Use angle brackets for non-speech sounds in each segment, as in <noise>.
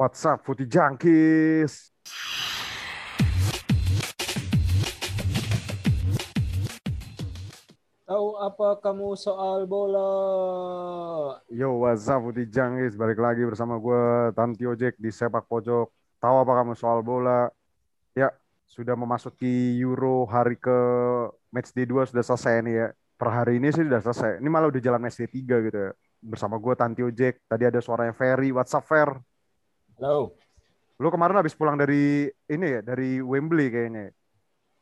What's up, Putih Jangkis? Tahu apa kamu soal bola? Yo, what's up, Putih Jangkis? Balik lagi bersama gue, Tanti Ojek di Sepak Pojok. Tahu apa kamu soal bola? Ya, sudah memasuki Euro hari ke match day 2 sudah selesai nih ya. Per hari ini sih sudah selesai. Ini malah udah jalan match day 3 gitu ya. Bersama gue, Tanti Ojek. Tadi ada suaranya Ferry. What's up, Fer? Halo. Lu kemarin habis pulang dari ini ya, dari Wembley kayaknya.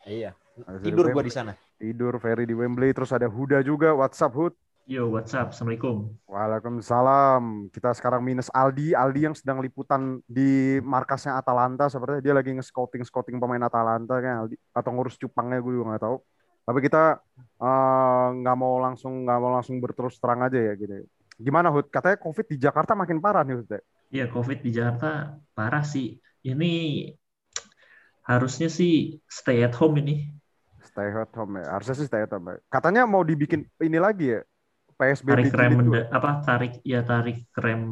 Iya. Habis Tidur gua di sana. Tidur Ferry di Wembley. Terus ada Huda juga. What's up, Hud? Yo, what's up? Assalamualaikum. Waalaikumsalam. Kita sekarang minus Aldi. Aldi yang sedang liputan di markasnya Atalanta. Sepertinya dia lagi nge-scouting-scouting pemain Atalanta kan Aldi. Atau ngurus cupangnya gue juga nggak tahu. Tapi kita eh, nggak mau langsung nggak mau langsung berterus terang aja ya gitu. Gimana Hud? Katanya COVID di Jakarta makin parah nih Hud. Ya? Ya, COVID di Jakarta parah sih. Ini harusnya sih stay at home ini. Stay at home ya. Harusnya sih stay at home ya. Katanya mau dibikin ini lagi ya. PSBB Tarik rem dua. da- apa tarik ya tarik rem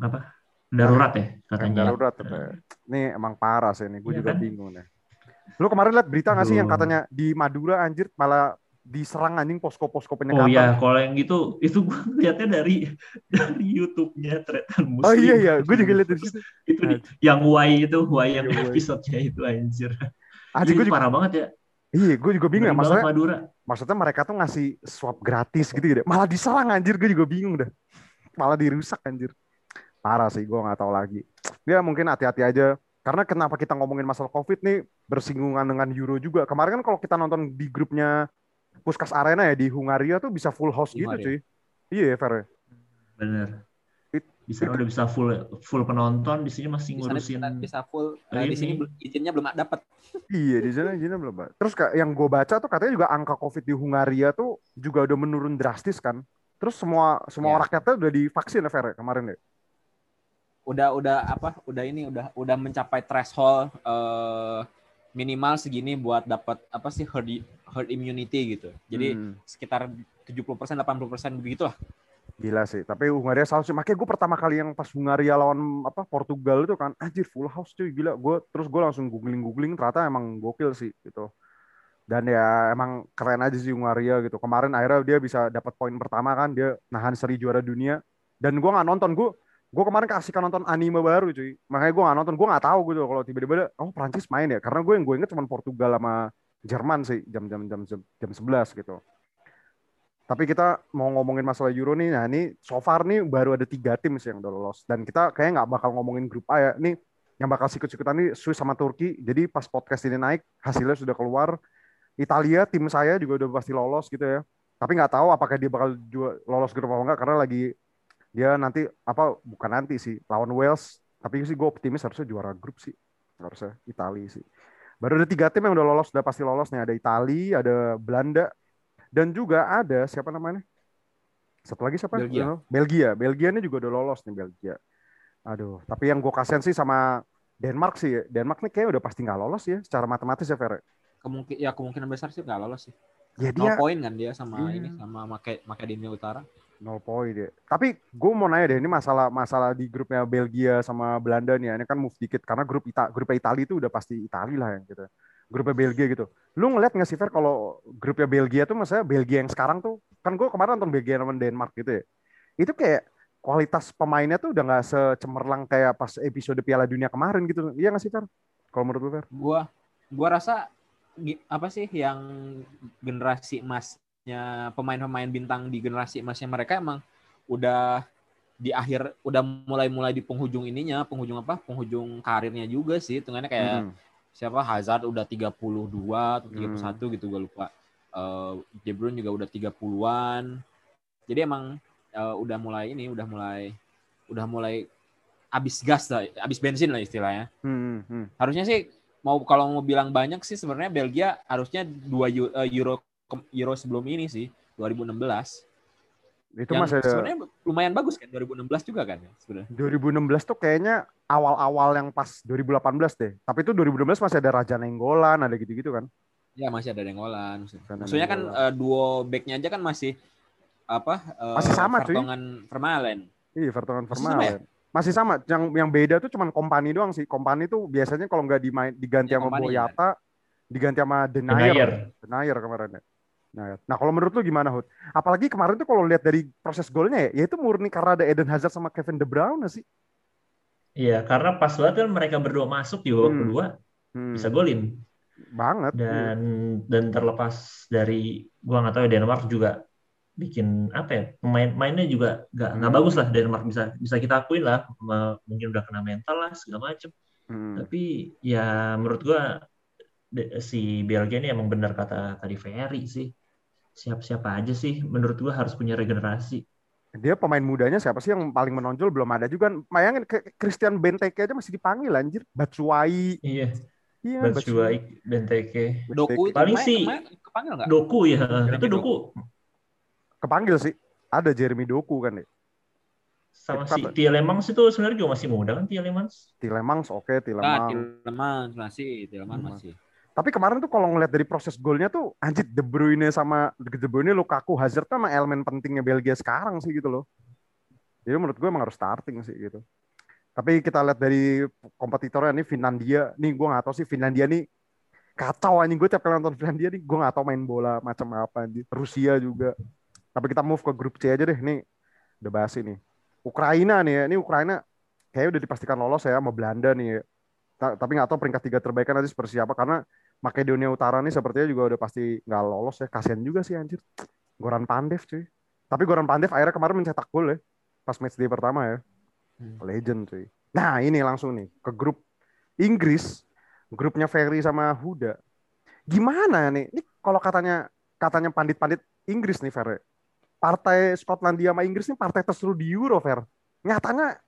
apa? Darurat ya katanya. darurat. katanya. Ini emang parah sih ini. Gue Iya juga kan? bingung nih. Lu kemarin lihat berita nggak sih yang katanya di Madura anjir malah diserang anjing posko-posko Oh penyekatan. ya, kalau yang gitu itu gue <laughs> lihatnya dari dari YouTube-nya Tretan Muslim. Oh iya iya, gue juga lihat dari situ. <laughs> itu di- yang Y itu Y yang Iya, episode-nya itu anjir. Itu gue juga, parah banget ya. iya gue juga bingung ya. Maksudnya, Madura. maksudnya mereka tuh ngasih swab gratis gitu gitu. Malah diserang anjir, gue juga bingung dah. Malah dirusak anjir. Parah sih, gue nggak tahu lagi. Ya mungkin hati-hati aja. Karena kenapa kita ngomongin masalah COVID nih bersinggungan dengan Euro juga. Kemarin kan kalau kita nonton di grupnya Puskas Arena ya di Hungaria tuh bisa full house gitu cuy. Iya ya Fer. Bener. Bisa it- udah bisa full full penonton di sini masih sana ngurusin bisa, bisa full. Nah, di ini. sini izinnya belum dapat. Iya di sana izinnya belum. Pak. Terus yang gue baca tuh katanya juga angka COVID di Hungaria tuh juga udah menurun drastis kan. Terus semua semua Ya. rakyatnya udah divaksin ya Fer ya, kemarin ya. Udah udah apa? Udah ini udah udah mencapai threshold eh, minimal segini buat dapat apa sih herd herd immunity gitu. Jadi Hmm. sekitar 70% 80% begitu lah. Gila sih, tapi Hungaria selalu sih. Makanya gue pertama kali yang pas Hungaria lawan apa Portugal itu kan, anjir full house cuy, gila. Gue terus gue langsung googling googling, ternyata emang gokil sih gitu. Dan ya emang keren aja sih Hungaria gitu. Kemarin akhirnya dia bisa dapat poin pertama kan, dia nahan seri juara dunia. Dan gue nggak nonton, gue gue kemarin kasihkan nonton anime baru cuy. Makanya gue nggak nonton, gue nggak tahu gitu kalau tiba-tiba oh Prancis main ya. Karena gue yang gue inget cuma Portugal sama Jerman sih jam-jam jam jam 11 gitu. Tapi kita mau ngomongin masalah Euro nih, nah ini so far nih baru ada tiga tim sih yang udah lolos. Dan kita kayaknya nggak bakal ngomongin grup A ya. Nih yang bakal sikut-sikutan nih Swiss sama Turki. Jadi pas podcast ini naik, hasilnya sudah keluar. Italia, tim saya juga udah pasti lolos gitu ya. Tapi nggak tahu apakah dia bakal juga lolos grup apa enggak, karena lagi dia nanti, apa bukan nanti sih, lawan Wales. Tapi sih gue optimis harusnya juara grup sih. Harusnya Italia sih. Baru ada tiga tim yang udah lolos, udah pasti lolos nih. Ada Italia, ada Belanda, dan juga ada siapa namanya? Satu lagi siapa? Belgia. Belgia. Belgia ini juga udah lolos nih Belgia. Aduh, tapi yang gue kasihan sih sama Denmark sih. Denmark nih kayaknya udah pasti nggak lolos ya secara matematis ya Fer. Kemungkin ya kemungkinan besar sih nggak lolos sih. Ya Nol dia poin kan dia sama Iya. ini sama Make Makedonia Utara. Nol poin dia. Tapi gue mau nanya deh, ini masalah masalah di grupnya Belgia sama Belanda nih. ya. Ini kan move dikit karena grup Ita, grupnya Italia itu udah pasti Italia lah yang gitu. Grupnya Belgia gitu. Lu ngeliat nggak sih Fer kalau grupnya Belgia tuh maksudnya Belgia yang sekarang tuh kan gue kemarin nonton Belgia sama Denmark gitu ya. Itu kayak kualitas pemainnya tuh udah nggak secemerlang kayak pas episode Piala Dunia kemarin gitu. Iya nggak sih Fer? Kalau menurut lu Fer? Gua gua rasa apa sih yang generasi emasnya pemain-pemain bintang di generasi emasnya mereka emang udah di akhir udah mulai-mulai di penghujung ininya, penghujung apa? Penghujung karirnya juga sih. Hitungannya kayak Hmm. siapa Hazard udah 32 atau 31 gitu gue lupa. Eh De Bruyne juga udah 30-an. Jadi emang eh, udah mulai ini, udah mulai udah mulai habis gas lah, habis bensin lah istilahnya. Hmm, hmm, hmm. Harusnya sih mau kalau mau bilang banyak sih sebenarnya Belgia harusnya dua Eu- eh, Euro Euro sebelum ini sih 2016. Itu yang masih ada sebenarnya lumayan bagus kan 2016 juga kan ya sebenarnya. 2016 tuh kayaknya awal-awal yang pas 2018 deh. Tapi itu 2016 masih ada Raja Nenggolan, ada gitu-gitu kan. Ya masih ada Ada Maksudnya kan eh, duo backnya aja kan masih apa? eh, Masih sama, cuy. Vertonghen Vermaelen. Iya, Vertonghen Masih sama ya? Vermaelen. Masih sama. Yang yang beda tuh cuman kompani doang sih. Kompani tuh biasanya kalau nggak dimain diganti Ya, sama Boyata, diganti sama Denier. Denier. Denier kemarin ya. Denier. Nah, kalau menurut lu gimana, Hud? Apalagi kemarin tuh kalau lihat dari proses golnya ya, ya itu murni karena ada Eden Hazard sama Kevin De Bruyne sih. Iya, karena pas banget kan mereka berdua masuk di babak Hmm. kedua Hmm, bisa golin. banget. Iya. Dan dan terlepas dari gua nggak tahu ya Denmark juga bikin apa ya pemain mainnya juga nggak nggak Hmm. bagus lah Denmark bisa bisa kita akuin lah mungkin udah kena mental lah segala macem Hmm. tapi ya menurut gua si Belgia ini emang benar kata tadi Ferry sih siap-siapa aja sih menurut gua harus punya regenerasi Dia pemain mudanya siapa sih yang paling menonjol belum ada juga. Bayangin Christian Benteke aja masih dipanggil anjir. Batshuayi. iya Iya, Batshuayi Benteke Doku itu Paling sih- kepanggil nggak? Doku ya Jeremy itu Doku Kepanggil sih. Ada Jeremy Doku kan ya. sama Itu si? Tielemans itu sebenarnya juga masih muda kan Tielemans Tilemans oke, Nah, Tilemans. Tilman masih, Tilman Hmm. masih. Tapi kemarin tuh kalau ngeliat dari proses golnya tuh anjir De Bruyne sama De Bruyne Lukaku Hazard tuh elemen pentingnya Belgia sekarang sih gitu loh. Jadi menurut gue emang harus starting sih gitu. Tapi kita lihat dari kompetitornya nih Finlandia, nih gue nggak tahu sih Finlandia nih kacau anjing gue tiap kali nonton Finlandia nih gue nggak tahu main bola macam apa anjir. Rusia juga. Tapi kita move ke grup C aja deh nih. Udah bahas ini. Ukraina nih ya, ini Ukraina kayaknya udah dipastikan lolos ya sama Belanda nih ya. Ta- Tapi nggak tahu peringkat tiga terbaiknya nanti seperti apa karena Makedonia Utara nih sepertinya juga udah pasti nggak lolos ya. Kasian juga sih anjir. Goran Pandev cuy. Tapi Goran Pandev akhirnya kemarin mencetak gol ya. Pas match day pertama ya. Hmm. Legend cuy. Nah ini langsung nih ke grup Inggris. Grupnya Ferry sama Huda. Gimana nih? Ini kalau katanya katanya pandit-pandit Inggris nih Fer. Partai Skotlandia sama Inggris nih partai terseru di Euro Fer. Nyatanya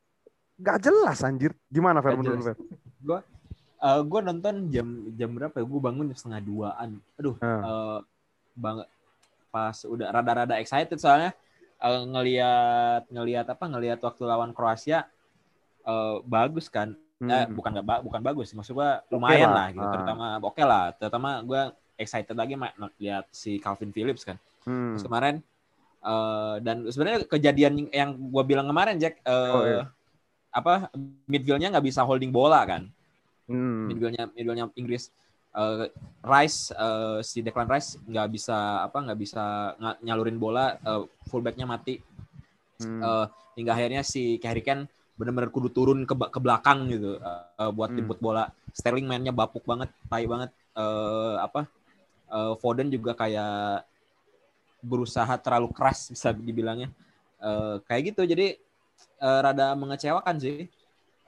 nggak jelas anjir. Gimana Fer Nggak menurut lu, jelas. Fer? Eh gue nonton jam jam berapa ya? Gue bangun jam setengah duaan. Aduh, Hmm. eh, bang pas udah rada-rada excited soalnya eh, ngelihat ngelihat apa ngelihat waktu lawan Kroasia eh, bagus kan. Eh, Hmm. bukan nggak ba- bukan bagus, maksud gue lumayan lah. lah, gitu. Ah. Terutama oke lah, terutama gue excited lagi lihat si Calvin Phillips kan. Hmm. Terus kemarin eh, dan sebenarnya kejadian yang gue bilang kemarin Jack eh, Oh, iya. apa midfieldnya nggak bisa holding bola kan Hmm. midfieldnya midfieldnya Inggris. Eh, Rice eh, si Declan Rice nggak bisa apa nggak bisa nga- nyalurin bola eh, fullbacknya mati. Hmm. Eh, hingga akhirnya si Harry Kane benar-benar kudu turun ke, ke belakang gitu eh, buat Hmm. jemput bola. Sterling mainnya bapuk banget tai banget. Eh, apa eh, Foden juga kayak berusaha terlalu keras bisa dibilangnya. Eh, kayak gitu. Jadi eh, rada mengecewakan sih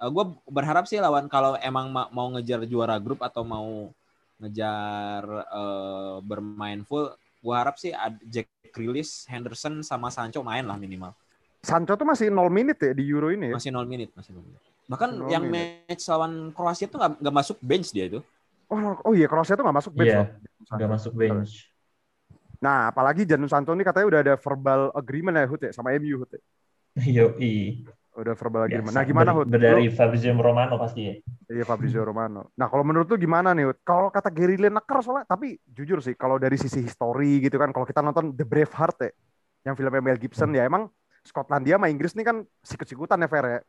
gue berharap sih lawan kalau emang ma- mau ngejar juara grup atau mau ngejar eh, bermain full gue harap sih Jack Grealish, Henderson sama Sancho main lah minimal Sancho tuh masih 0 menit ya di Euro ini ya. masih 0 menit masih 0 menit bahkan Nol yang menit. match lawan Kroasia tuh nggak nggak masuk bench dia itu Oh, oh iya Kroasia tuh nggak masuk bench Iya, loh. nggak masuk bench Nah, apalagi Jadon Sancho ini katanya udah ada verbal agreement ya Hut ya sama MU Hut ya. Yoi. Udah verbal agreement. Biasa. Nah, gimana Ber- Hut? Dari Lu- Fabrizio Romano pasti ya. Iya Fabrizio Romano. Nah, kalau menurut lu gimana nih Hut? Kalau kata Gary Lineker soalnya tapi jujur sih kalau dari sisi histori gitu kan kalau kita nonton The Braveheart ya yang filmnya Mel Gibson ya emang Skotlandia sama Inggris nih kan sikut-sikutan ya Fer ya.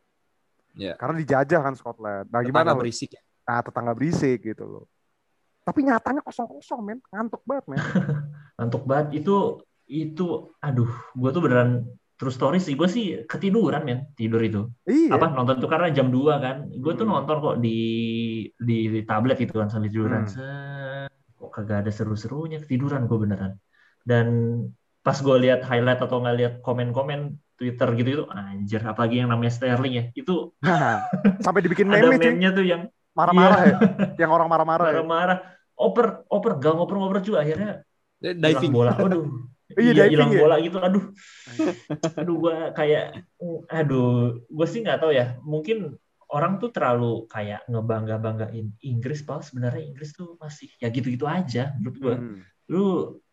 Iya. Karena dijajah kan Scotland. Nah, gimana Tetangga berisik ya. Nah, tetangga berisik gitu loh. Tapi nyatanya kosong-kosong men, ngantuk banget men. <laughs> Ngantuk banget itu itu aduh gue tuh beneran true story sih gue sih ketiduran men tidur itu iya. apa nonton tuh karena jam 2 kan gue tuh Hmm. nonton kok di, di di tablet gitu kan sambil tiduran Hmm. Set. kok kagak ada seru-serunya ketiduran gue beneran dan pas gue lihat highlight atau nggak lihat komen-komen Twitter gitu itu anjir apalagi yang namanya Sterling ya itu Nah, sampai dibikin <laughs> ada meme cuy. meme-nya tuh yang Marah-marah ya. Yang orang marah-marah ya. marah-marah oper oper gak ngoper-ngoper juga akhirnya diving bola aduh <laughs> Iya, diving hilang ya. bola gitu aduh <laughs> aduh gue kayak aduh gue sih nggak tahu ya mungkin orang tuh terlalu kayak ngebangga banggain Inggris padahal sebenarnya Inggris tuh masih ya gitu-gitu aja menurut gue Hmm. lu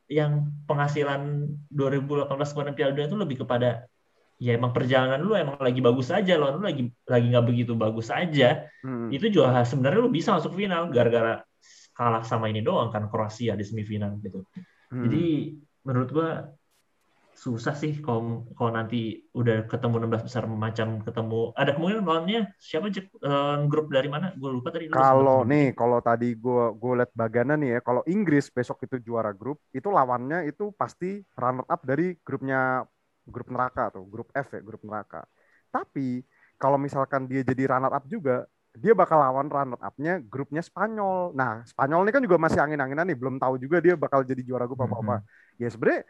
yang penghasilan 2018 kemarin Piala Dunia itu lebih kepada ya emang perjalanan lu emang lagi bagus aja lawan lu lagi lagi nggak begitu bagus aja Hmm. itu juga sebenarnya lu bisa masuk final gara-gara kalah sama ini doang kan Kroasia di semifinal gitu Hmm. jadi menurut gua susah sih kalau kalau nanti udah ketemu 16 besar macam ketemu ada kemungkinan lawannya siapa Jack? Eh, grup dari mana gue lupa tadi Kalau nih, kalau tadi gue gue liat bagana nih ya, kalau Inggris besok itu juara grup, itu lawannya itu pasti runner up dari grupnya grup neraka tuh, grup F ya, grup neraka. Tapi kalau misalkan dia jadi runner up juga, dia bakal lawan runner up-nya grupnya Spanyol. Nah, Spanyol ini kan juga masih angin-anginan nih, belum tahu juga dia bakal jadi juara grup apa apa. Ya sebenarnya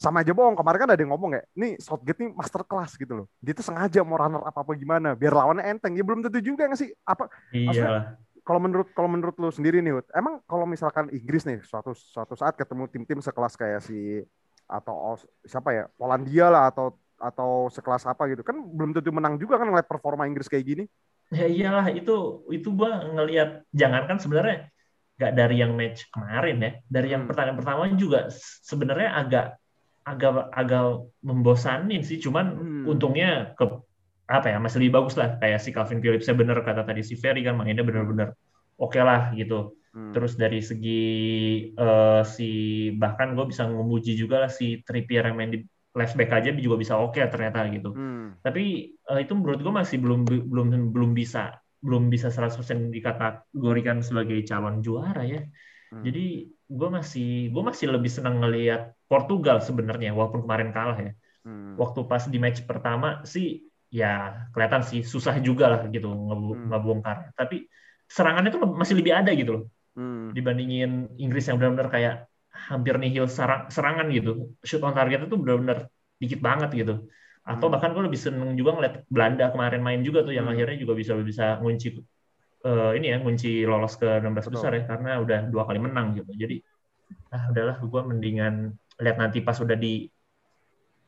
sama aja bohong. Kemarin kan ada yang ngomong ya, nih Southgate nih master class gitu loh. Dia tuh sengaja mau runner up apa gimana, biar lawannya enteng. Ya belum tentu juga nggak sih? Apa iya kalau menurut kalau menurut lu sendiri nih, emang kalau misalkan Inggris nih suatu suatu saat ketemu tim-tim sekelas kayak si atau siapa ya Polandia lah atau atau sekelas apa gitu kan belum tentu menang juga kan ngeliat performa Inggris kayak gini. ya iyalah itu itu gua ngelihat jangankan sebenarnya nggak dari yang match kemarin ya dari yang Hmm. pertandingan pertama juga sebenarnya agak agak agak membosanin sih cuman Hmm. untungnya ke apa ya masih lebih bagus lah kayak si Calvin Phillips saya bener kata tadi si Ferry kan mainnya bener-bener oke lah gitu Hmm. terus dari segi eh, si bahkan gue bisa memuji juga lah si Trippier yang main di left back aja juga bisa oke ternyata gitu Hmm. tapi eh, itu menurut gue masih belum belum belum bisa belum bisa 100% dikategorikan sebagai calon juara ya Hmm. jadi gue masih gue masih lebih senang ngelihat Portugal sebenarnya walaupun kemarin kalah ya Hmm. waktu pas di match pertama sih ya kelihatan sih susah juga lah gitu ngebu- Hmm. ngebongkar tapi serangannya tuh masih lebih ada gitu loh Hmm. dibandingin Inggris yang benar-benar kayak hampir nihil serang- serangan gitu shoot on target itu benar-benar dikit banget gitu atau Hmm. bahkan gue lebih seneng juga ngeliat Belanda kemarin main juga tuh yang Hmm. akhirnya juga bisa bisa ngunci eh, ini ya ngunci lolos ke 16 Betul. besar ya karena udah dua kali menang gitu jadi ah udahlah gue mendingan lihat nanti pas udah di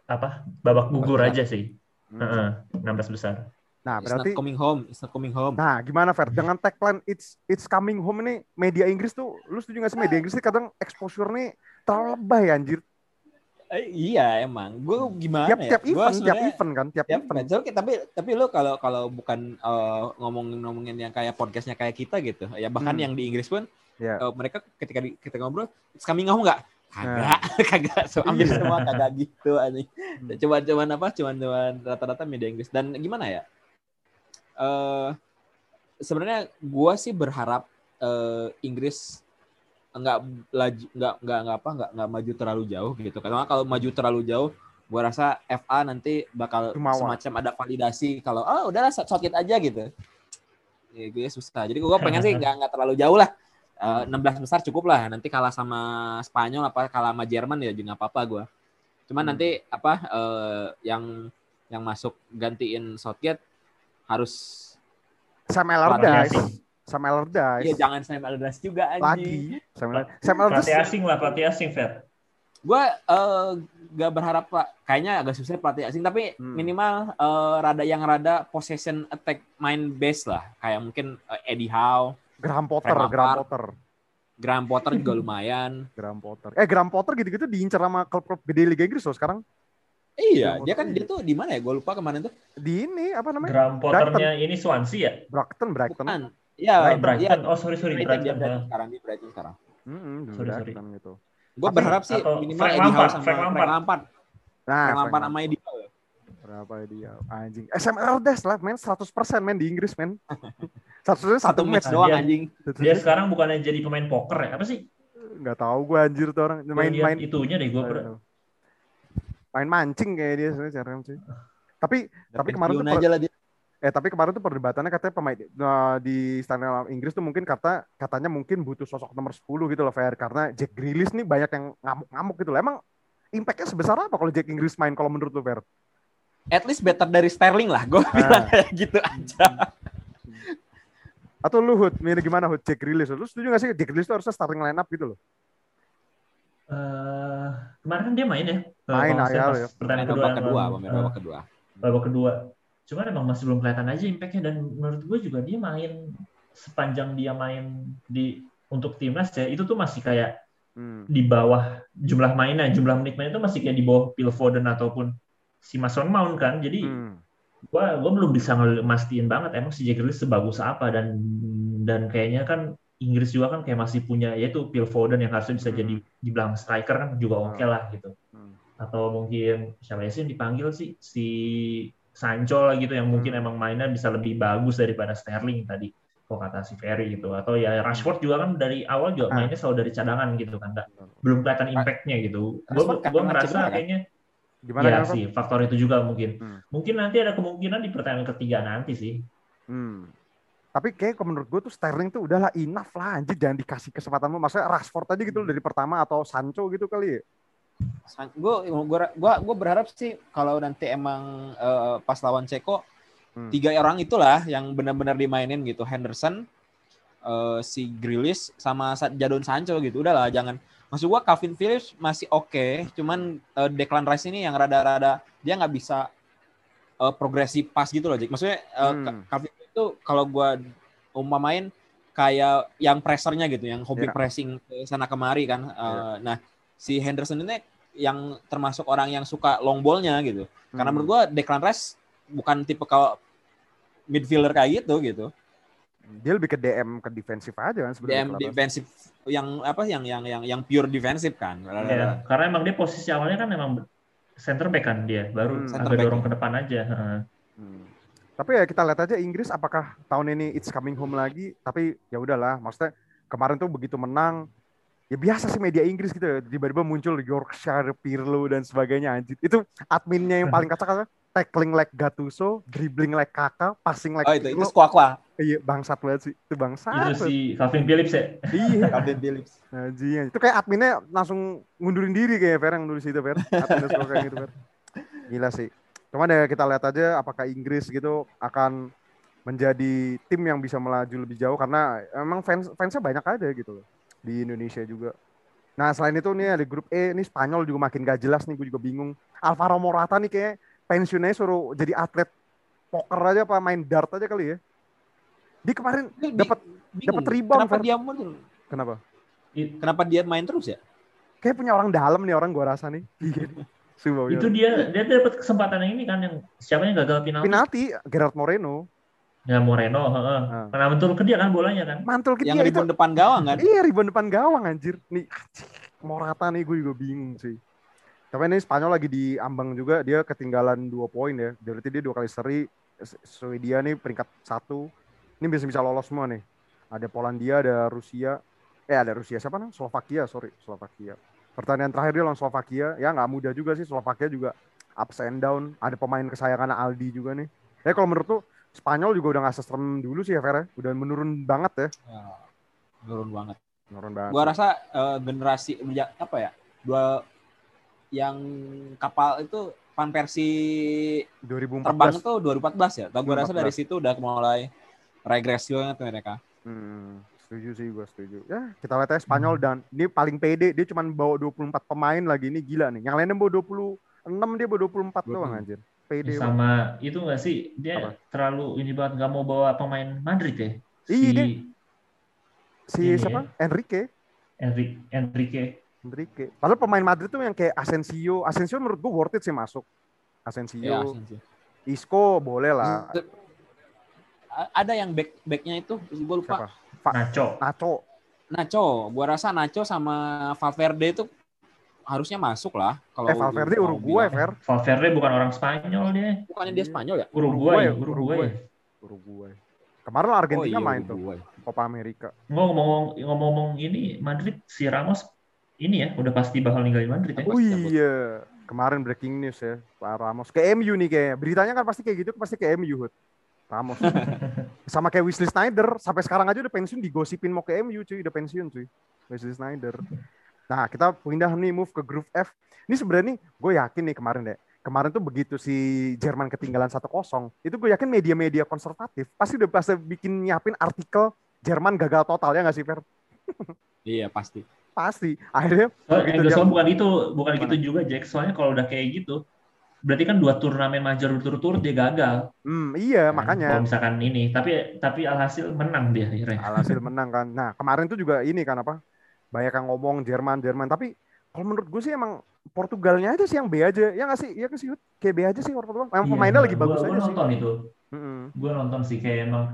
apa babak gugur aja sih Hmm. Heeh, 16 besar Nah, It's not berarti coming home. It's not coming home. Nah, gimana Fer? <laughs> Dengan tagline it's it's coming home ini media Inggris tuh lu setuju gak sih media Inggris nih kadang exposure nih terlalu lebay anjir. Eh, iya emang. Gue gimana Tiap ya? tiap Gua event, tiap event kan, tiap Tiap event. event. Tapi tapi lo kalau kalau bukan eh, ngomongin-ngomongin yang kayak podcastnya kayak kita gitu, ya bahkan Hmm. yang di Inggris pun Ya. eh, mereka ketika di, ketika ngobrol, coming home nggak? Kagak, <laughs> kagak. So, hampir Iya. semua kagak gitu anjing. Hmm. Cuman cuman apa? Cuman cuman rata-rata media Inggris. Dan gimana ya? Eh sebenarnya gua sih berharap eh, Inggris nggak nggak nggak nggak apa nggak nggak maju terlalu jauh gitu karena kalau maju terlalu jauh gua rasa FA nanti bakal Jumawa. semacam ada validasi kalau oh udahlah sakit aja gitu. Ya gue susah. Jadi gua pengen sih <laughs> nggak nggak terlalu jauh lah. Eh, 16 besar cukup lah. Nanti kalah sama Spanyol apa kalah sama Jerman ya juga nggak apa-apa gua. Cuman Hmm. nanti apa eh, yang yang masuk gantiin Southgate harus Sam Pelatih Allardyce. Sam Allardyce. Iya jangan Sam Allardyce juga anjing. Lagi. Sam Allardyce. Sam Allardyce. pelatih asing lah pelatih asing Fer Gue eh, gak berharap pak, kayaknya agak susah pelatih asing, tapi Hmm. minimal eh, rada yang rada possession attack main base lah, kayak mungkin eh, Eddie Howe, Graham Potter, Frank Graham. Potter. Graham Potter juga <laughs> lumayan. Graham Potter. Eh Graham Potter gitu-gitu diincar sama klub-klub gede Liga Inggris loh sekarang. Iya, Graham dia kan Potter. dia tuh di mana ya? Gue lupa kemarin tuh. Di ini apa namanya? Graham Potternya ini Swansea ya Brighton, Brighton. Bukan. Iya, Brighton. Bra- iya. oh sorry sorry Brighton, Brighton Brighton Ah. sekarang, dia Brighton sekarang. Mm-mm, di Sorry, sorry. Brighton gitu. Gue berharap sih atau minimal Frank Eddie Howe Lampard, sama Frank Frank Lampard. Lampard. Nah, Frank Lampard sama Eddie Howe. Berapa dia? Anjing. Sam Allardyce lah, men 100% men di Inggris, men. <laughs> Satu Satu match doang Dia- anjing. dia sekarang bukannya jadi pemain poker ya apa sih Nggak tahu gue anjir tuh orang. Gua Main itunya deh gue main mancing kayak dia sebenarnya CRM sih. Tapi tapi kemarin tuh aja lah dia. Eh tapi kemarin tuh perdebatannya katanya pemain nah, di standar Inggris tuh mungkin kata katanya mungkin butuh sosok nomor 10 gitu loh Fer karena Jack Grealish nih banyak yang ngamuk-ngamuk gitu loh. Emang impactnya sebesar apa kalau Jack Inggris main kalau menurut lo Fer? At least better dari Sterling lah. Gue bilang kayak gitu aja. Atau lu Hud, mirip gimana Hud Jack Grealish? Lu setuju gak sih Jack Grealish tuh harusnya starting line up gitu loh? Eh, kemarin kan dia main ya Eh, Main, pas ya. pertandingan Pemain kedua babak kedua, babak kedua. babak kedua cuman emang masih belum kelihatan aja impactnya dan menurut gue juga dia main sepanjang dia main di untuk timnas ya itu tuh masih kayak Hmm. di bawah jumlah mainnya jumlah menit mainnya itu masih kayak di bawah Phil Foden ataupun si Mason Mount kan jadi Hmm. gua gua belum bisa ngemastiin banget emang si Jack Grealish sebagus apa dan dan kayaknya kan Inggris juga kan kayak masih punya yaitu Phil Foden yang harusnya bisa Hmm. jadi di belakang striker kan juga oke lah gitu. Hmm. atau mungkin siapa sih yang dipanggil sih si Sancho lah gitu yang mungkin Hmm. emang mainnya bisa lebih bagus daripada Sterling tadi kok kata si Ferry gitu atau ya Rashford juga kan dari awal juga Ah. mainnya selalu dari cadangan gitu kan nggak belum kelihatan impact-nya gitu gue gue ngerasa kan? kayaknya Gimana ya sih faktor itu juga mungkin Hmm. mungkin nanti ada kemungkinan di pertandingan ketiga nanti sih Hmm. Tapi kayak menurut gue tuh Sterling tuh udahlah enough lah anjir jangan dikasih kesempatan. Maksudnya Rashford aja gitu loh dari pertama atau Sancho gitu kali gue gua, gua gua berharap sih kalau nanti emang eh, pas lawan Ceko Hmm. tiga orang itulah yang benar-benar dimainin gitu Henderson eh, si Grealish sama Sa- Jadon Sancho gitu udahlah jangan maksud gua Calvin Phillips masih oke cuman eh, Declan Rice ini yang rada-rada dia nggak bisa eh, progresi pas gitu loh Jack maksudnya eh, Hmm. Calvin itu kalau gua umpamain kayak yang pressernya gitu yang hobi Ya. pressing ke sana kemari kan Eh, nah si Henderson ini yang termasuk orang yang suka long ball-nya gitu karena Hmm. menurut gua Declan Rice bukan tipe kalau midfielder kayak gitu gitu. dia lebih ke DM ke defensif aja kan sebenarnya. DM defensif yang apa yang yang yang yang pure defensif kan. ya karena emang dia posisi awalnya kan emang center back kan dia baru Hmm. Center agak back, dorong ke depan aja Heeh. Hmm. Tapi ya kita lihat aja Inggris apakah tahun ini it's coming home lagi. Tapi ya udahlah, maksudnya kemarin tuh begitu menang. Ya biasa sih media Inggris gitu ya. Tiba-tiba muncul Yorkshire, Pirlo dan sebagainya anjir. Itu adminnya yang paling kacak tackling like Gattuso, dribbling like Kakak, passing like Oh itu itu Pirlo. squawk Iya, bangsat banget sih. Itu bangsat. itu banget. si Calvin Phillips ya Iya. <laughs> Calvin Phillips. Anjing, itu kayak adminnya langsung ngundurin diri kayak Fer yang nulis itu Fer. Adminnya suka kayak gitu Fer. Gila sih. Cuman ya kita lihat aja apakah Inggris gitu akan menjadi tim yang bisa melaju lebih jauh karena emang fans fansnya banyak aja gitu loh di Indonesia juga. Nah selain itu nih ada grup E, ini Spanyol juga makin gak jelas nih, gue juga bingung. Alvaro Morata nih kayak pensiunnya suruh jadi atlet poker aja apa main dart aja kali ya. Dia kemarin Di- dapat dapat rebound, Kenapa Fer. dia mundur? kenapa? Kenapa dia main terus ya? Kayak punya orang dalam nih orang gua rasa nih. <laughs> Sumpah, itu dia dia dapat kesempatan yang ini kan yang siapa yang gagal penalti penalti Gerard Moreno ya Moreno heeh. Ah. Kena betul ke dia kan bolanya kan? Mantul ke Yang dia itu ribon depan gawang kan? iya ribon depan gawang anjir. Nih anjir, Morata nih gue juga bingung sih tapi ini Spanyol lagi diambang juga dia ketinggalan dua poin ya. Berarti dia dua kali seri Swedia nih peringkat satu. Ini bisa bisa lolos semua nih. Ada Polandia ada Rusia. Eh ada Rusia siapa nih Slovakia sorry Slovakia. Pertandingan terakhir dia lawan Slovakia. Ya nggak mudah juga sih Slovakia juga ups and down. Ada pemain kesayangan Aldi juga nih. Ya kalau menurut tuh Spanyol juga udah nggak seserem dulu sih ya Fer udah menurun banget ya Ya, Turun banget. menurun banget Gua rasa eh, generasi ya, apa ya? Dua yang kapal itu Van Persie 2014 terbang itu 2014 ya. Tau gue rasa 2014. dari situ udah mulai regresi banget mereka. Hmm, setuju sih gue setuju. Ya, kita lihat aja Spanyol dan ini paling pede, dia cuma bawa 24 pemain lagi ini gila nih. Yang lainnya bawa 26, dia bawa 24 doang 26. anjir. Pede. banget. sama itu nggak sih dia Apa? terlalu ini banget nggak mau bawa pemain Madrid ya Iya, si dia- Si ini siapa? Enrique. Enrique Enrique Enrique. Padahal pemain Madrid tuh yang kayak Asensio. Asensio menurut gue worth it sih masuk. Asensio, Ya, sih. Isco boleh lah. Ada yang back backnya itu, gue lupa. Siapa? Nacho Nacho. Nacho, gua rasa Nacho sama Valverde itu harusnya masuk lah. Kalau Eh Valverde Uruguay. Fer. Valverde bukan orang Spanyol dia Bukannya dia. Spanyol ya? Uruguay Uruguay, Uruguay, Uruguay. Kemarin Argentina oh, iya, main tuh. Copa America. ngomong ngomong ini Madrid si Ramos ini ya udah pasti bakal ninggalin Madrid ya Oh iya, kemarin breaking news ya, Pak Ramos ke MU nih kayaknya. Beritanya kan pasti kayak gitu, pasti ke MU. Hud. Ramos. <laughs> Sama kayak Wesley Snyder, sampai sekarang aja udah pensiun digosipin mau ke MU cuy, udah pensiun cuy. Wesley Snyder. Nah, kita pindah nih move ke grup F. Ini sebenarnya nih, gue yakin nih kemarin deh. Kemarin tuh begitu si Jerman ketinggalan 1-0, itu gue yakin media-media konservatif pasti udah pasti bikin nyiapin artikel Jerman gagal total ya nggak sih Fer? <laughs> Iya pasti. Pasti. Akhirnya Soalnya, Begitu soalnya bukan itu, bukan Gimana? gitu juga Jack. Soalnya kalau udah kayak gitu, berarti kan dua turnamen major berturut-turut dia gagal. hmm, iya Kan? makanya. Kalau misalkan ini, tapi tapi alhasil menang dia akhirnya. alhasil menang kan. Nah kemarin tuh juga ini kan apa banyak yang ngomong Jerman Jerman tapi kalau menurut gue sih emang Portugalnya aja sih yang B aja ya nggak sih iya kan sih kayak B aja sih Portugal emang Iya, pemainnya lagi gua- bagus gua aja sih nonton itu. Mm-mm. Gue nonton sih kayak emang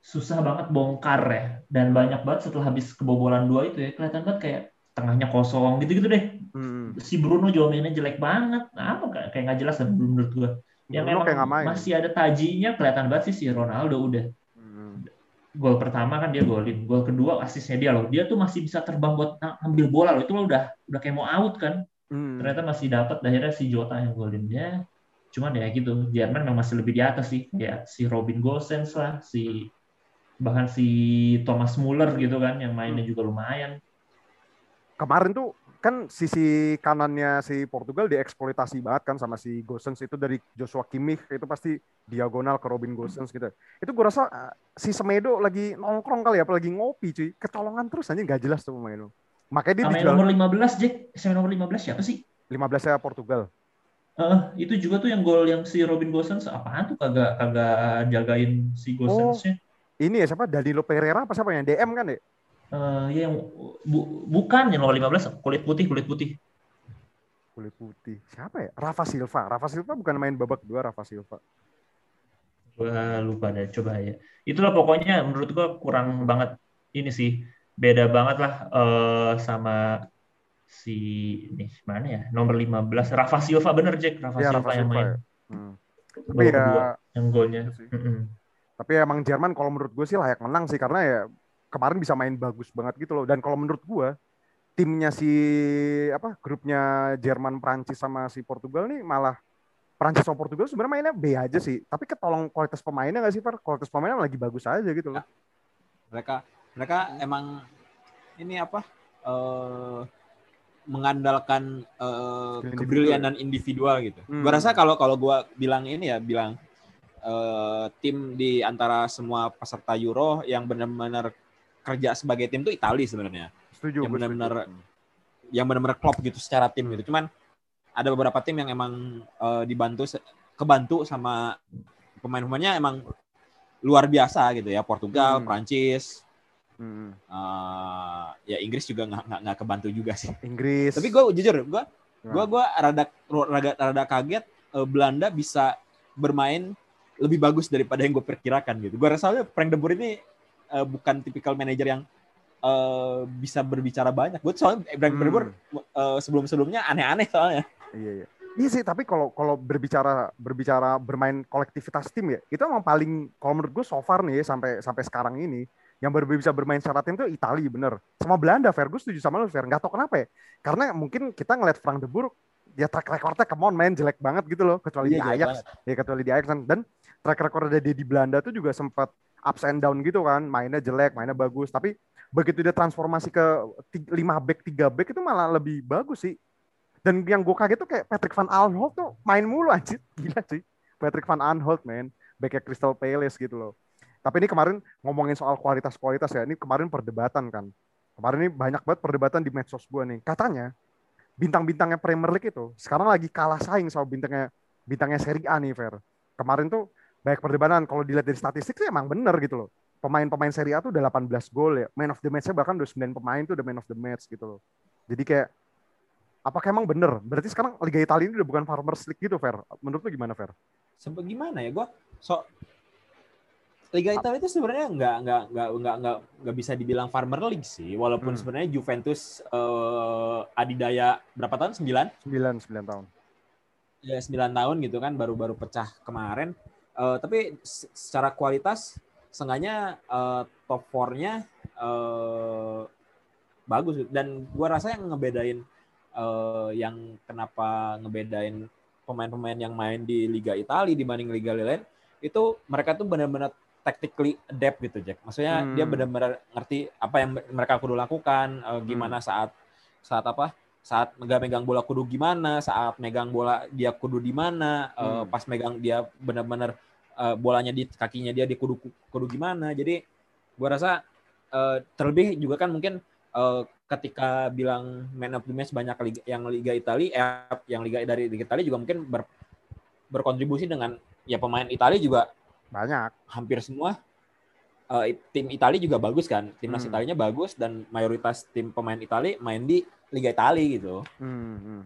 susah banget bongkar ya. Dan banyak banget setelah habis kebobolan dua itu ya, kelihatan banget kayak tengahnya kosong gitu-gitu deh. Hmm. Si Bruno juga mainnya jelek banget. Nah, apa kayak kayak nggak jelas menurut gua. Yang Bruno emang kayak nggak main. masih ada tajinya kelihatan banget sih si Ronaldo udah. Gol pertama kan dia golin, gol kedua asisnya dia loh. Dia tuh masih bisa terbang buat ngambil bola loh. Itu loh udah udah kayak mau out kan. Hmm. Ternyata masih dapat akhirnya si Jota yang golin dia. Cuman ya gitu, Jerman memang masih lebih di atas sih. Kayak si Robin Gosens lah, si bahkan si Thomas Muller gitu kan yang mainnya Hmm. juga lumayan. Kemarin tuh kan sisi kanannya si Portugal dieksploitasi banget kan sama si Gosens itu dari Joshua Kimmich itu pasti diagonal ke Robin Gosens gitu. Itu gue rasa uh, si Semedo lagi nongkrong kali ya, apa lagi ngopi cuy. Kecolongan terus aja nggak jelas tuh pemain lu. Makanya dia Sama dijual nomor 15 Jack, sama nomor 15 siapa sih? 15 ya Portugal. Eh, itu juga tuh yang gol yang si Robin Gosens apaan tuh kagak kagak jagain si Gosensnya. Ini ya siapa? Danilo Pereira apa siapa yang DM kan ya? Eh, ya yang bu- bukan yang nomor 15 kulit putih kulit putih. Kulit putih. Siapa ya? Rafa Silva. Rafa Silva bukan main babak dua Rafa Silva. Gua lupa deh coba ya. Itulah pokoknya menurut gua kurang banget ini sih. Beda banget lah eh, sama si ini mana ya? Nomor 15 Rafa Silva bener Jack, Rafa Iya, Silva Rafa yang Silva main. ya. Hmm. Tapi ya kedua yang golnya. Tapi emang Jerman kalau menurut gue sih layak menang sih karena ya kemarin bisa main bagus banget gitu loh. Dan kalau menurut gue timnya si apa grupnya Jerman, Prancis sama si Portugal nih malah Prancis sama Portugal sebenarnya mainnya B aja sih. Tapi ketolong kualitas pemainnya nggak sih, Fer? Kualitas pemainnya lagi bagus aja gitu loh. mereka mereka emang ini apa eh, mengandalkan eh, Skill kebrilianan individual gitu. Hmm. Gua rasa kalau kalau gua bilang ini ya bilang eh, tim di antara semua peserta Euro yang benar-benar kerja sebagai tim tuh Italia sebenarnya. Setuju. Yang benar-benar-. Yang benar-benar klop gitu secara tim gitu. Cuman ada beberapa tim yang emang eh, dibantu kebantu sama pemain-pemainnya emang luar biasa gitu ya. Portugal, Hmm. Prancis, Hmm. eh, ya Inggris juga nggak nggak kebantu juga sih. Inggris. Tapi gue jujur, gue Nah. gue gue rada rada rada kaget eh, Belanda bisa bermain lebih bagus daripada yang gue perkirakan gitu. Gue rasa Frank de Boer ini eh, bukan tipikal manajer yang eh, bisa berbicara banyak. Gue soalnya Frank de Boer Hmm. sebelum sebelumnya aneh-aneh soalnya. Iya iya. Iya sih, tapi kalau kalau berbicara berbicara bermain kolektivitas tim ya, itu emang paling kalau menurut gue so far nih ya, sampai sampai sekarang ini yang baru bisa bermain secara tim itu Italia bener. Sama Belanda, Fer. Gue setuju sama lu, Fer. Gak tau kenapa ya. Karena mungkin kita ngeliat Frank de Boer, ya track recordnya come on main jelek banget gitu loh. Kecuali di Iya, jelek Ajax. Ya kecuali di Ajax kan. Dan track recordnya dia di Belanda tuh juga sempat ups and down gitu kan. Mainnya jelek, mainnya bagus. Tapi begitu dia transformasi ke 5 back, 3 back itu malah lebih bagus sih. Dan yang gue kaget tuh kayak Patrick Van Aanholt tuh main mulu anjir. <laughs> Gila sih. Patrick Van Aanholt man. Backnya Crystal Palace gitu loh. Tapi ini kemarin ngomongin soal kualitas-kualitas ya. Ini kemarin perdebatan kan. Kemarin ini banyak banget perdebatan di medsos gue nih. Katanya bintang-bintangnya Premier League itu sekarang lagi kalah saing sama bintangnya bintangnya Serie A nih, Fer. Kemarin tuh banyak perdebatan. Kalau dilihat dari statistik sih emang bener gitu loh. Pemain-pemain Serie A tuh udah 18 gol ya. Man of the match-nya bahkan udah 9 pemain tuh udah man of the match gitu loh. Jadi kayak apakah emang bener? Berarti sekarang Liga Italia ini udah bukan Farmers League gitu, Fer. Menurut lu gimana, Fer? Sampai gimana ya gue so Liga Italia itu sebenarnya nggak nggak nggak nggak nggak nggak bisa dibilang farmer league sih walaupun Hmm. sebenarnya Juventus eh, adidaya berapa tahun 9 9 9 tahun. ya 9 tahun gitu kan baru-baru pecah kemarin Eh, tapi se- secara kualitas sengaja eh, top 4-nya eh, bagus dan gua rasa yang ngebedain eh, yang kenapa ngebedain pemain-pemain yang main di Liga Italia dibanding Liga lain itu mereka tuh benar-benar tactically adapt gitu Jack. Maksudnya Hmm. dia benar-benar ngerti apa yang mereka kudu lakukan, eh, gimana saat saat apa? Saat megang-megang bola kudu gimana, saat megang bola dia kudu di mana, Hmm. pas megang dia benar-benar eh, bolanya di kakinya dia di kudu kudu gimana. Jadi gua rasa eh, terlebih juga kan mungkin eh, ketika bilang man of the match banyak liga, yang Liga Italia, eh, yang Liga dari Liga Italia juga mungkin ber- berkontribusi dengan ya pemain Italia juga Banyak. hampir semua eh, tim Italia juga bagus kan timnas Hmm. Italianya bagus dan mayoritas tim pemain Italia main di Liga Italia gitu Hmm, hmm.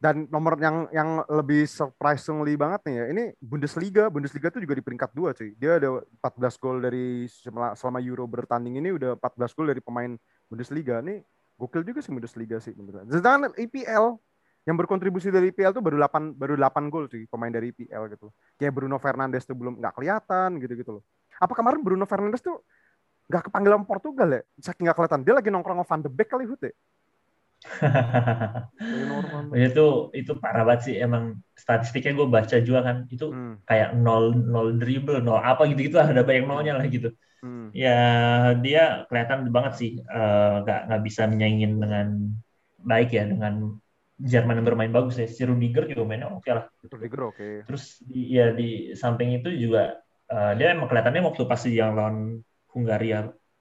Dan nomor yang yang lebih surprisingly banget nih ya, ini Bundesliga, Bundesliga tuh juga di peringkat dua cuy. Dia ada 14 gol dari selama, Euro bertanding ini udah 14 gol dari pemain Bundesliga. Nih Gokil juga sih Bundesliga sih beneran. Sedangkan IPL yang berkontribusi dari IPL tuh baru 8 baru 8 gol sih pemain dari IPL gitu. Kayak Bruno Fernandes tuh belum nggak kelihatan gitu-gitu loh. Apa kemarin Bruno Fernandes tuh nggak kepanggil Portugal ya? Saking nggak kelihatan. Dia lagi nongkrong sama Van de Beek kali Hut ya? Lagi nongkrong. itu itu parah banget sih. Emang statistiknya gue baca juga kan. Itu Hmm, kayak nol nol dribble nol apa gitu gitu lah. Ada banyak nolnya lah gitu. Hmm. ya dia kelihatan banget sih eh, nggak nggak bisa menyaingin dengan baik ya. Dengan Jerman yang bermain bagus ya. Si Rudiger juga mainnya oke lah. Rudiger oke. terus di, ya di samping itu juga eh, dia emang kelihatannya waktu pas yang lawan Hungaria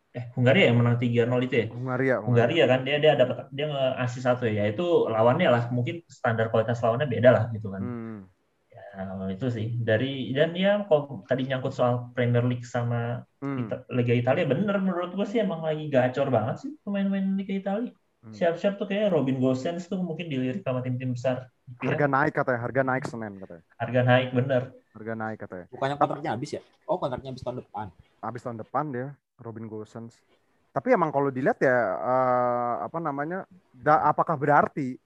eh Hungaria yang menang 3-0 itu ya Hungaria. Hungaria kan dia dia dapat dia ngasih satu ya itu lawannya lah mungkin standar kualitas lawannya beda lah gitu kan Hmm. Ya, itu sih dari dan ya kalau tadi nyangkut soal Premier League sama Hmm. Ita- Liga Italia bener menurut gue sih emang lagi gacor banget sih pemain-pemain Liga Italia Hmm. siap-siap tuh kayak Robin Gosens tuh mungkin dilirik sama tim-tim besar ya. Harga naik katanya, harga naik Senin katanya. harga naik bener Harga naik katanya. Bukannya kontraknya habis ya? Oh, kontraknya habis tahun depan. Habis tahun depan dia Robin Gosens. Tapi emang kalau dilihat ya eh, apa namanya? da- apakah berarti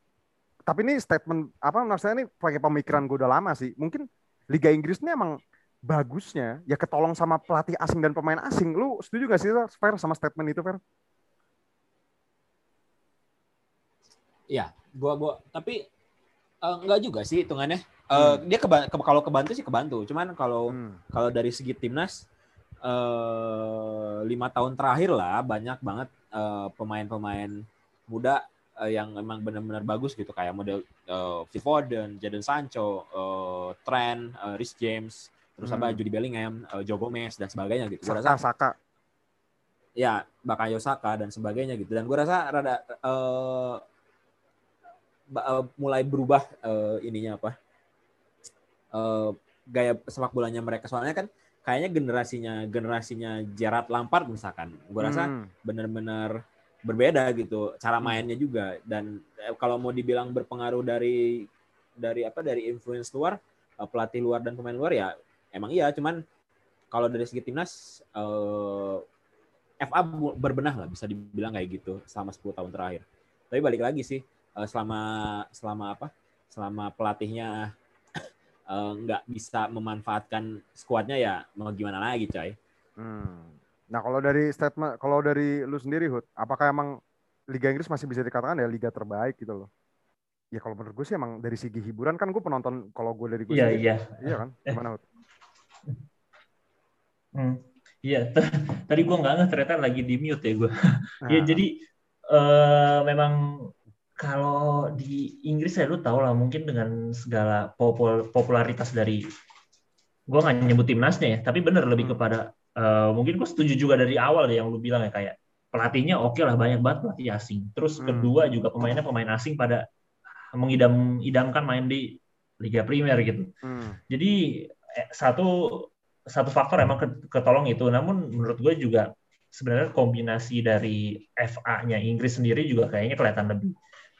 tapi ini statement apa maksudnya ini pakai pemikiran gue udah lama sih. Mungkin Liga Inggris ini emang bagusnya ya ketolong sama pelatih asing dan pemain asing. Lu setuju gak sih Fer sama statement itu Fer? Iya, gua gua tapi eh, enggak juga sih hitungannya. Eh, dia keba- ke- kalau kebantu sih kebantu. Cuman kalau Hmm. kalau dari segi timnas eh lima tahun terakhir lah banyak banget eh, pemain-pemain muda eh, yang emang benar-benar bagus gitu kayak model eh, Phil Foden, Jadon Sancho, eh, Trent, eh, Rhys James, terus Hmm. apa Jude Bellingham, eh, Joe Gomez dan sebagainya gitu. Saka rasa Saka. ya Bakayo Saka dan sebagainya gitu. Dan gue rasa rada eh, eh, mulai berubah eh, ininya apa eh, gaya sepak bolanya mereka soalnya kan kayaknya generasinya generasinya Gerard Lampard misalkan gue rasa Hmm. benar-benar berbeda gitu cara Hmm. mainnya juga dan eh, kalau mau dibilang berpengaruh dari dari apa dari influence luar eh, pelatih luar dan pemain luar ya emang iya cuman kalau dari segi timnas eh, FA berbenah lah bisa dibilang kayak gitu selama 10 tahun terakhir tapi balik lagi sih eh, selama selama apa selama pelatihnya eh, nggak bisa memanfaatkan skuadnya ya mau gimana lagi coy Hmm. Nah kalau dari statement, kalau dari lu sendiri Hud, apakah emang Liga Inggris masih bisa dikatakan ya liga terbaik gitu loh? Ya kalau menurut gue sih emang dari segi hiburan kan gue penonton kalau gue dari gue iya sendiri, iya iya kan? Gimana Hud? <laughs> Hmm. Iya, <laughs> tadi gue nggak nge ternyata lagi di mute ya gue. Nah, Iya, jadi eh, memang kalau di Inggris ya lu tau lah mungkin dengan segala popul- popularitas dari gue nggak nyebut timnasnya ya, tapi bener lebih Hmm. kepada eh, mungkin gue setuju juga dari awal deh yang lu bilang ya kayak pelatihnya oke lah banyak banget pelatih asing. Terus Hmm. kedua juga pemainnya pemain asing pada mengidam idamkan main di Liga Premier gitu. hmm. Jadi eh, satu satu faktor emang ke- ketolong itu. Namun menurut gue juga sebenarnya kombinasi dari FA-nya Inggris sendiri juga kayaknya kelihatan lebih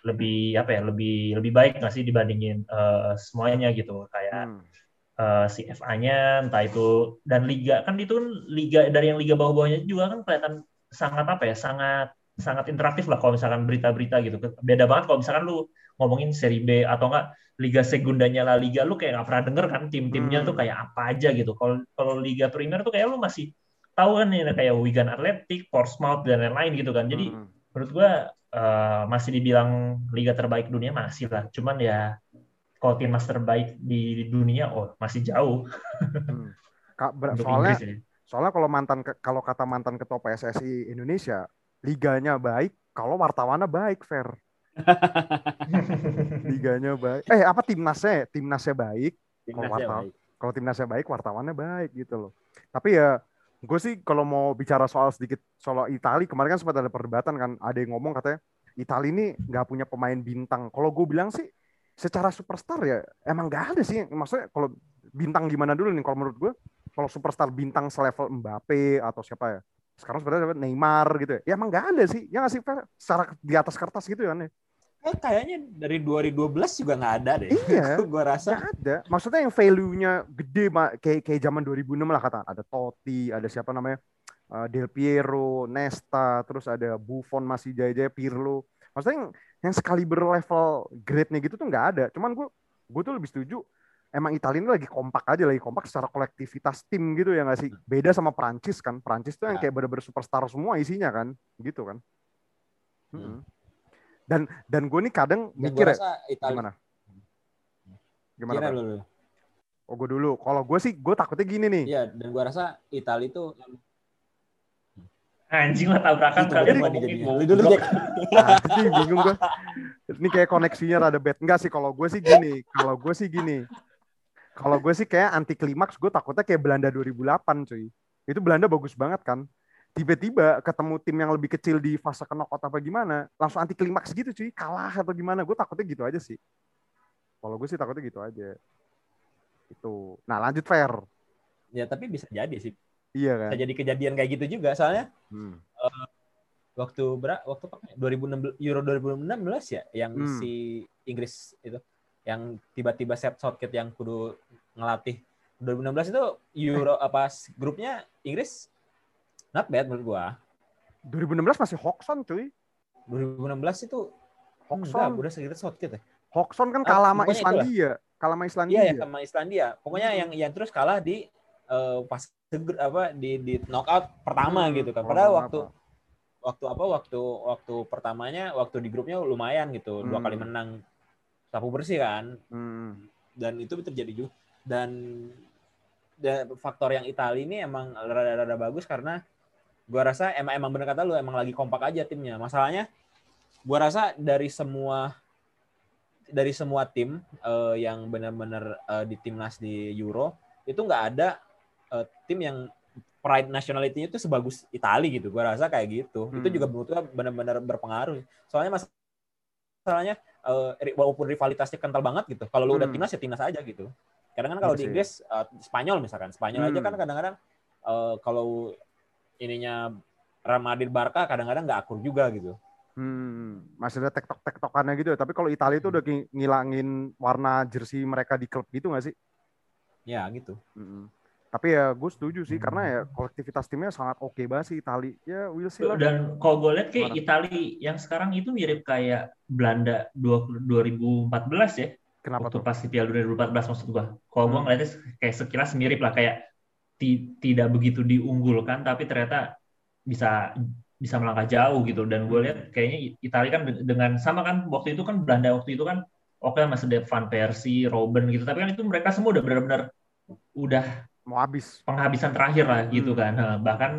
lebih apa ya lebih lebih baik nggak sih dibandingin eh, semuanya gitu kayak Hmm. eh, si FA-nya entah itu dan liga kan itu kan liga dari yang liga bawah-bawahnya juga kan kelihatan sangat apa ya sangat sangat interaktif lah kalau misalkan berita-berita gitu beda banget kalau misalkan lu ngomongin seri B atau enggak liga segundanya La Liga lu kayak nggak pernah denger kan tim-timnya Hmm. tuh kayak apa aja gitu kalau kalau liga Premier tuh kayak lu masih tahu kan nih kayak Wigan Athletic, Portsmouth dan lain-lain gitu kan jadi Hmm. Menurut gua eh, masih dibilang liga terbaik dunia masih lah cuman ya kalau timnas terbaik di, di dunia oh masih jauh Hmm. Ka- ber- soalnya Inggris ya. soalnya kalau mantan kalau kata mantan ketua PSSI Indonesia, liganya baik kalau wartawannya baik, fair. <laughs> Liganya baik. Eh apa timnasnya? Timnasnya baik. timnasnya wartawan. baik. Kalau timnasnya baik, wartawannya baik gitu loh. Tapi ya gue sih kalau mau bicara soal sedikit soal Itali kemarin kan sempat ada perdebatan kan ada yang ngomong katanya Itali ini nggak punya pemain bintang. Kalau gue bilang sih secara superstar ya emang nggak ada sih. Maksudnya kalau bintang gimana dulu nih kalau menurut gue kalau superstar bintang selevel Mbappe atau siapa ya sekarang sebenarnya? Neymar gitu ya, ya emang nggak ada sih ya nggak sih secara di atas kertas gitu kan ya Eh, kayaknya dari 2012 juga nggak ada deh. Iya <laughs> gue rasa. nggak ada. Maksudnya yang value-nya gede kayak kayak zaman 2006 lah kata ada Totti ada siapa namanya? Uh, Del Piero, Nesta, terus ada Buffon masih jaya-jaya Pirlo. Maksudnya yang, yang sekali berlevel grade-nya gitu tuh nggak ada. Cuman gue gue tuh lebih setuju emang Italia ini lagi kompak aja lagi kompak secara kolektivitas tim gitu ya nggak sih? Beda sama Prancis kan. Prancis tuh yang Ya. kayak bener-bener superstar semua isinya kan. Gitu kan. Hmm. Dan dan gue nih kadang Dan mikir gue ya rasa Italia gimana gimana Kira Pak? dulu. oh gue dulu kalau gue sih gue takutnya gini nih Iya, dan gue rasa Italia itu Anjing lah tabrakan Itu kalian gua nih ngomongin jadinya. goblok. Lu dulu, Jack. <laughs> Ah, ini bingung gue ini kayak koneksinya rada bad enggak sih kalau gue sih gini kalau gue sih gini kalau gue sih kayak anti klimaks gue takutnya kayak Belanda 2008 cuy itu Belanda bagus banget kan tiba-tiba ketemu tim yang lebih kecil di fase knockout apa gimana langsung anti klimaks gitu cuy kalah atau gimana gue takutnya gitu aja sih kalau gue sih takutnya gitu aja itu nah lanjut fair Ya, tapi bisa jadi sih. iya kan Bisa jadi kejadian kayak gitu juga. Soalnya Hmm. waktu berapa waktu apa? 2016 Euro 2016 ya yang Hmm. si Inggris itu yang tiba-tiba set Southgate yang kudu ngelatih 2016 itu Euro apa grupnya Inggris not bad menurut gua. 2016 masih Hoxton cuy. 2016 itu enggak Hoxton udah segitu Southgate ya Hoxton kan Ah, kalah sama itulah. Islandia. Kalah sama Islandia. Iya ya sama Islandia. Pokoknya Hmm. yang yang terus kalah di eh, pas apa di di knockout pertama Hmm, gitu kan. oh, padahal apa. waktu waktu apa waktu waktu pertamanya waktu di grupnya lumayan gitu. Dua Hmm. kali menang sapu bersih kan. Hmm. dan itu terjadi juga. Dan dan faktor yang Italia ini emang rada-rada bagus karena gua rasa emang emang bener kata lu emang lagi kompak aja timnya masalahnya gua rasa dari semua dari semua tim eh, yang benar-benar eh, di timnas di Euro itu nggak ada eh, tim yang pride nationality-nya itu sebagus Italia gitu gua rasa kayak gitu itu Hmm. juga menurut gua benar-benar berpengaruh soalnya mas masalahnya ri- walaupun rivalitasnya kental banget gitu. Kalau lu udah Hmm. timnas ya timnas aja gitu. Kadang kan kalau Iya di sih. Inggris eh, Spanyol misalkan, Spanyol aja Hmm. kan kadang-kadang eh, kalau ininya Real Madrid Barca kadang-kadang nggak akur juga gitu. Hmm, masih ada tektok tektokannya gitu ya. Tapi kalau Italia itu udah ngi- ngilangin warna jersey mereka di klub gitu nggak sih? Ya gitu. Mm-mm. Tapi ya gue setuju sih karena ya kolektivitas timnya sangat oke banget sih Italia. Ya we'll see lah. Dan kalau gue lihat kayak? Italia yang sekarang itu mirip kayak Belanda 20- 2014 ya. Kenapa waktu tuh? pas di Piala Dunia 2014 maksud gua. Kalau Hmm. ngeliatnya kayak sekilas mirip lah kayak tidak begitu diunggulkan tapi ternyata bisa bisa melangkah jauh gitu dan gue lihat kayaknya Italia kan de- dengan sama kan waktu itu kan Belanda waktu itu kan oke masih ada Van Persie, Robben gitu tapi kan itu mereka semua udah benar-benar udah Mau habis. penghabisan terakhir lah gitu Hmm. kan Nah, bahkan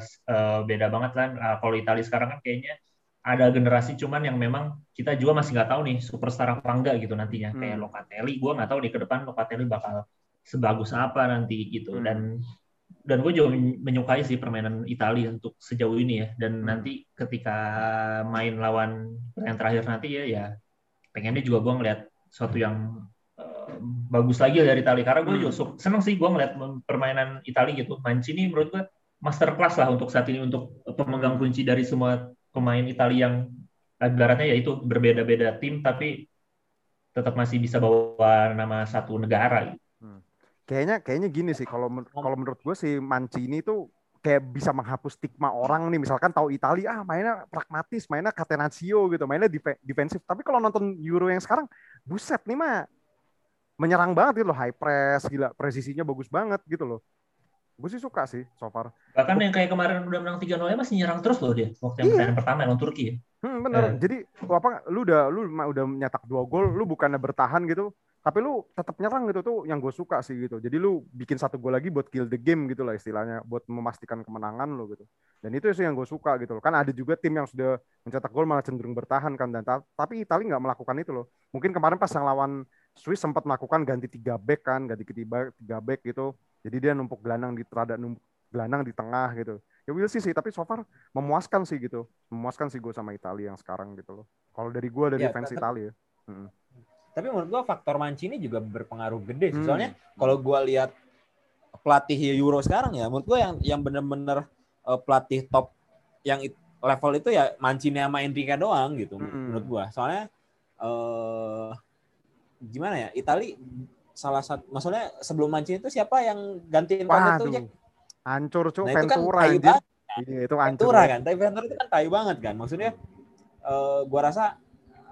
s- eh, beda banget kan Eh, kalau Italia sekarang kan kayaknya ada generasi cuman yang memang kita juga masih nggak tahu nih superstar apa enggak gitu nantinya Hmm. kayak Locatelli gue nggak tahu nih ke depan Locatelli bakal sebagus apa nanti gitu Hmm. dan dan gue juga men- menyukai sih permainan Italia untuk sejauh ini ya dan Hmm. nanti ketika main lawan yang terakhir nanti ya ya pengennya juga gue ngeliat suatu yang eh, bagus lagi dari Italia karena gue Hmm. juga seneng sih gue ngeliat permainan Italia gitu Mancini menurut gue masterclass lah untuk saat ini untuk pemegang kunci dari semua pemain Italia yang ibaratnya ya itu berbeda-beda tim tapi tetap masih bisa bawa nama satu negara gitu. Kayaknya kayaknya gini sih kalau kalau menurut gue si Mancini tuh kayak bisa menghapus stigma orang nih misalkan tahu Italia ah mainnya pragmatis mainnya catenaccio gitu mainnya dif- defensif tapi kalau nonton Euro yang sekarang buset nih mah menyerang banget gitu loh high press gila presisinya bagus banget gitu loh gue sih suka sih so far Bahkan yang kayak kemarin udah menang 3-0 ya masih nyerang terus loh dia waktu yang Iya. pertandingan pertama lawan Turki ya. Hmm, bener. Eh. Jadi lu apa lu udah lu udah nyetak dua gol, lu bukannya bertahan gitu, tapi lu tetap nyerang gitu tuh yang gue suka sih gitu. Jadi lu bikin satu gol lagi buat kill the game gitu lah istilahnya, buat memastikan kemenangan lo gitu. Dan itu sih yang gue suka gitu loh. Kan ada juga tim yang sudah mencetak gol malah cenderung bertahan kan dan ta- tapi Italia nggak melakukan itu loh. Mungkin kemarin pas yang lawan Swiss sempat melakukan ganti tiga back kan, ganti ketiga tiga back gitu. Jadi dia numpuk gelandang di terada numpuk gelandang di tengah gitu. Ya will see sih, tapi so far memuaskan sih gitu memuaskan sih gue sama Italia yang sekarang gitu loh. Kalau dari gue dari Ya, fans Italia. Tapi menurut gua faktor Mancini juga berpengaruh gede sih. Hmm. Soalnya kalau gua lihat pelatih Euro sekarang ya, menurut gua yang yang bener-bener eh, pelatih top yang it- level itu ya Mancini sama Enrique doang gitu Hmm. menurut gua. Soalnya eh gimana ya? Itali salah satu maksudnya sebelum Mancini itu siapa yang gantiin Conte tuh. Jack? Hancur, Cuk. Nah, itu kan Ventura anjir. banget. Iya, itu hancur. Ventura kan, tapi Ventura itu kan tai banget kan. Maksudnya eh, gua rasa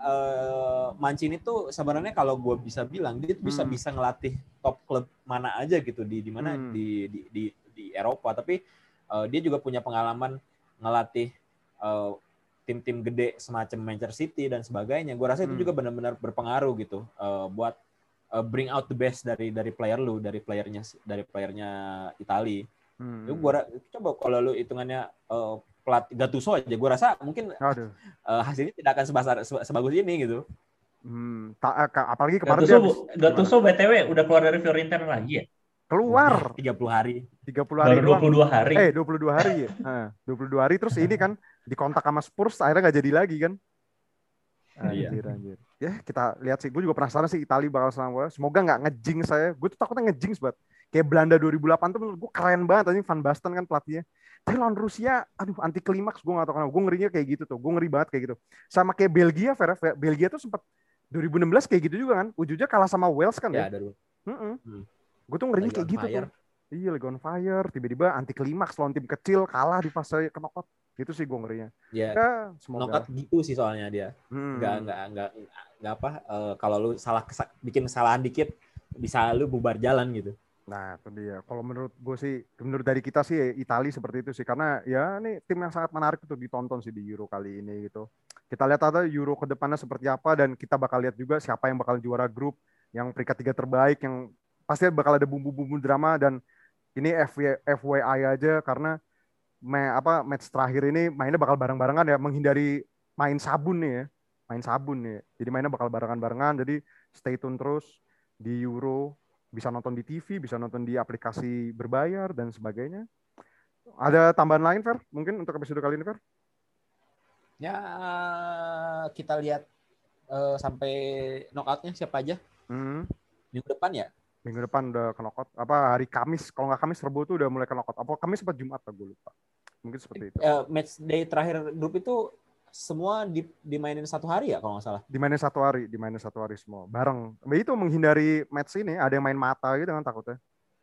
eh, Mancini tuh sebenarnya kalau gua bisa bilang dia tuh bisa Hmm. bisa ngelatih top klub mana aja gitu di di mana Hmm. di, di di di Eropa, tapi eh, dia juga punya pengalaman ngelatih eh, tim-tim gede semacam Manchester City dan sebagainya. Gua rasa itu Hmm. juga benar-benar berpengaruh gitu eh, buat eh, bring out the best dari dari player lu, dari playernya dari playernya Itali. Hmm. Itu gua coba kalau lu hitungannya eh, pelat Gattuso aja, gua rasa mungkin Aduh. eh, hasilnya tidak akan sebesar se- sebagus ini gitu. Hmm. Ta- eh, ka- apalagi kemarin dia Gattuso, habis- Gattuso BTW udah keluar dari Fiorentina lagi ya? keluar 30 hari. 30 hari Baru doang. 22 hari. Eh, 22 hari ya. <laughs> Heeh, 22 hari terus ini kan dikontak sama Spurs akhirnya nggak jadi lagi kan. Iya. Anjir, anjir. Ya, kita lihat sih. Gue juga penasaran sih Italia bakal selama Semoga nggak ngejing saya. Gue tuh takutnya ngejing banget. Kayak Belanda 2008 tuh menurut gue keren banget anjing Van Basten kan pelatihnya. Tapi lawan Rusia, aduh anti klimaks gue gak tau kenapa. Gue ngerinya kayak gitu tuh. Gue ngeri banget kayak gitu. Sama kayak Belgia, Vera, Belgia tuh sempat 2016 kayak gitu juga kan. Ujungnya kalah sama Wales kan Ya, ya. ada dulu. Mm-mm. Gue tuh ngerinya kayak gitu fire. tuh. Iya, lagi on fire. Tiba-tiba anti klimaks lawan tim kecil kalah di fase knockout. Gitu sih gue ngerinya. Ya, Ya, semoga. knockout gitu sih soalnya dia. Hmm. Nggak nggak nggak nggak apa eh, kalau lu salah bikin kesalahan dikit bisa lu bubar jalan gitu. Nah, itu dia. Kalau menurut gue sih, menurut dari kita sih Italia seperti itu sih. Karena ya ini tim yang sangat menarik untuk ditonton sih di Euro kali ini gitu. Kita lihat ada Euro ke depannya seperti apa dan kita bakal lihat juga siapa yang bakal juara grup yang peringkat tiga terbaik yang pasti bakal ada bumbu-bumbu drama dan ini FY, FYI aja karena me, apa match terakhir ini mainnya bakal bareng-barengan ya menghindari main sabun nih ya. Main sabun nih. Jadi mainnya bakal barengan-barengan jadi stay tune terus di Euro bisa nonton di TV, bisa nonton di aplikasi berbayar dan sebagainya. Ada tambahan lain, Fer? Mungkin untuk episode kali ini, Fer? Ya kita lihat eh, sampai knockoutnya siapa aja Hmm. minggu depan ya. Minggu depan udah ke knockout. Apa hari Kamis? Kalau nggak Kamis, Rebo tuh udah mulai ke knockout. Apa Kamis apa Jumat? Gue lupa. Mungkin seperti itu. Eh, match day terakhir grup itu semua di, dimainin satu hari ya kalau nggak salah. Dimainin satu hari, dimainin satu hari semua. Bareng. Itu menghindari match ini. Ada yang main mata gitu kan takutnya.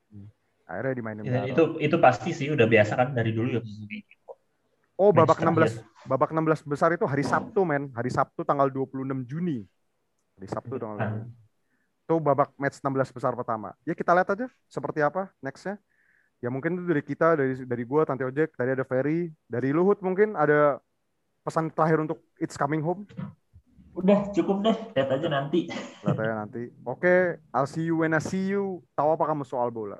Hmm. Akhirnya dimainin Ya, bareng. itu itu pasti sih udah biasa kan dari dulu ya. Oh, babak match 16 babak 16 besar itu hari Sabtu, men. Hari Sabtu tanggal 26 Juni. Hari Sabtu tanggal Kan. itu babak match 16 besar pertama. Ya kita lihat aja seperti apa nextnya. Ya mungkin itu dari kita, dari dari gua, Tante Ojek, tadi ada Ferry, dari Luhut mungkin ada pesan terakhir untuk It's Coming Home. Udah cukup deh, lihat aja nanti. Lihat aja nanti. Oke, I'll see you when I see you. Tahu apa kamu soal bola?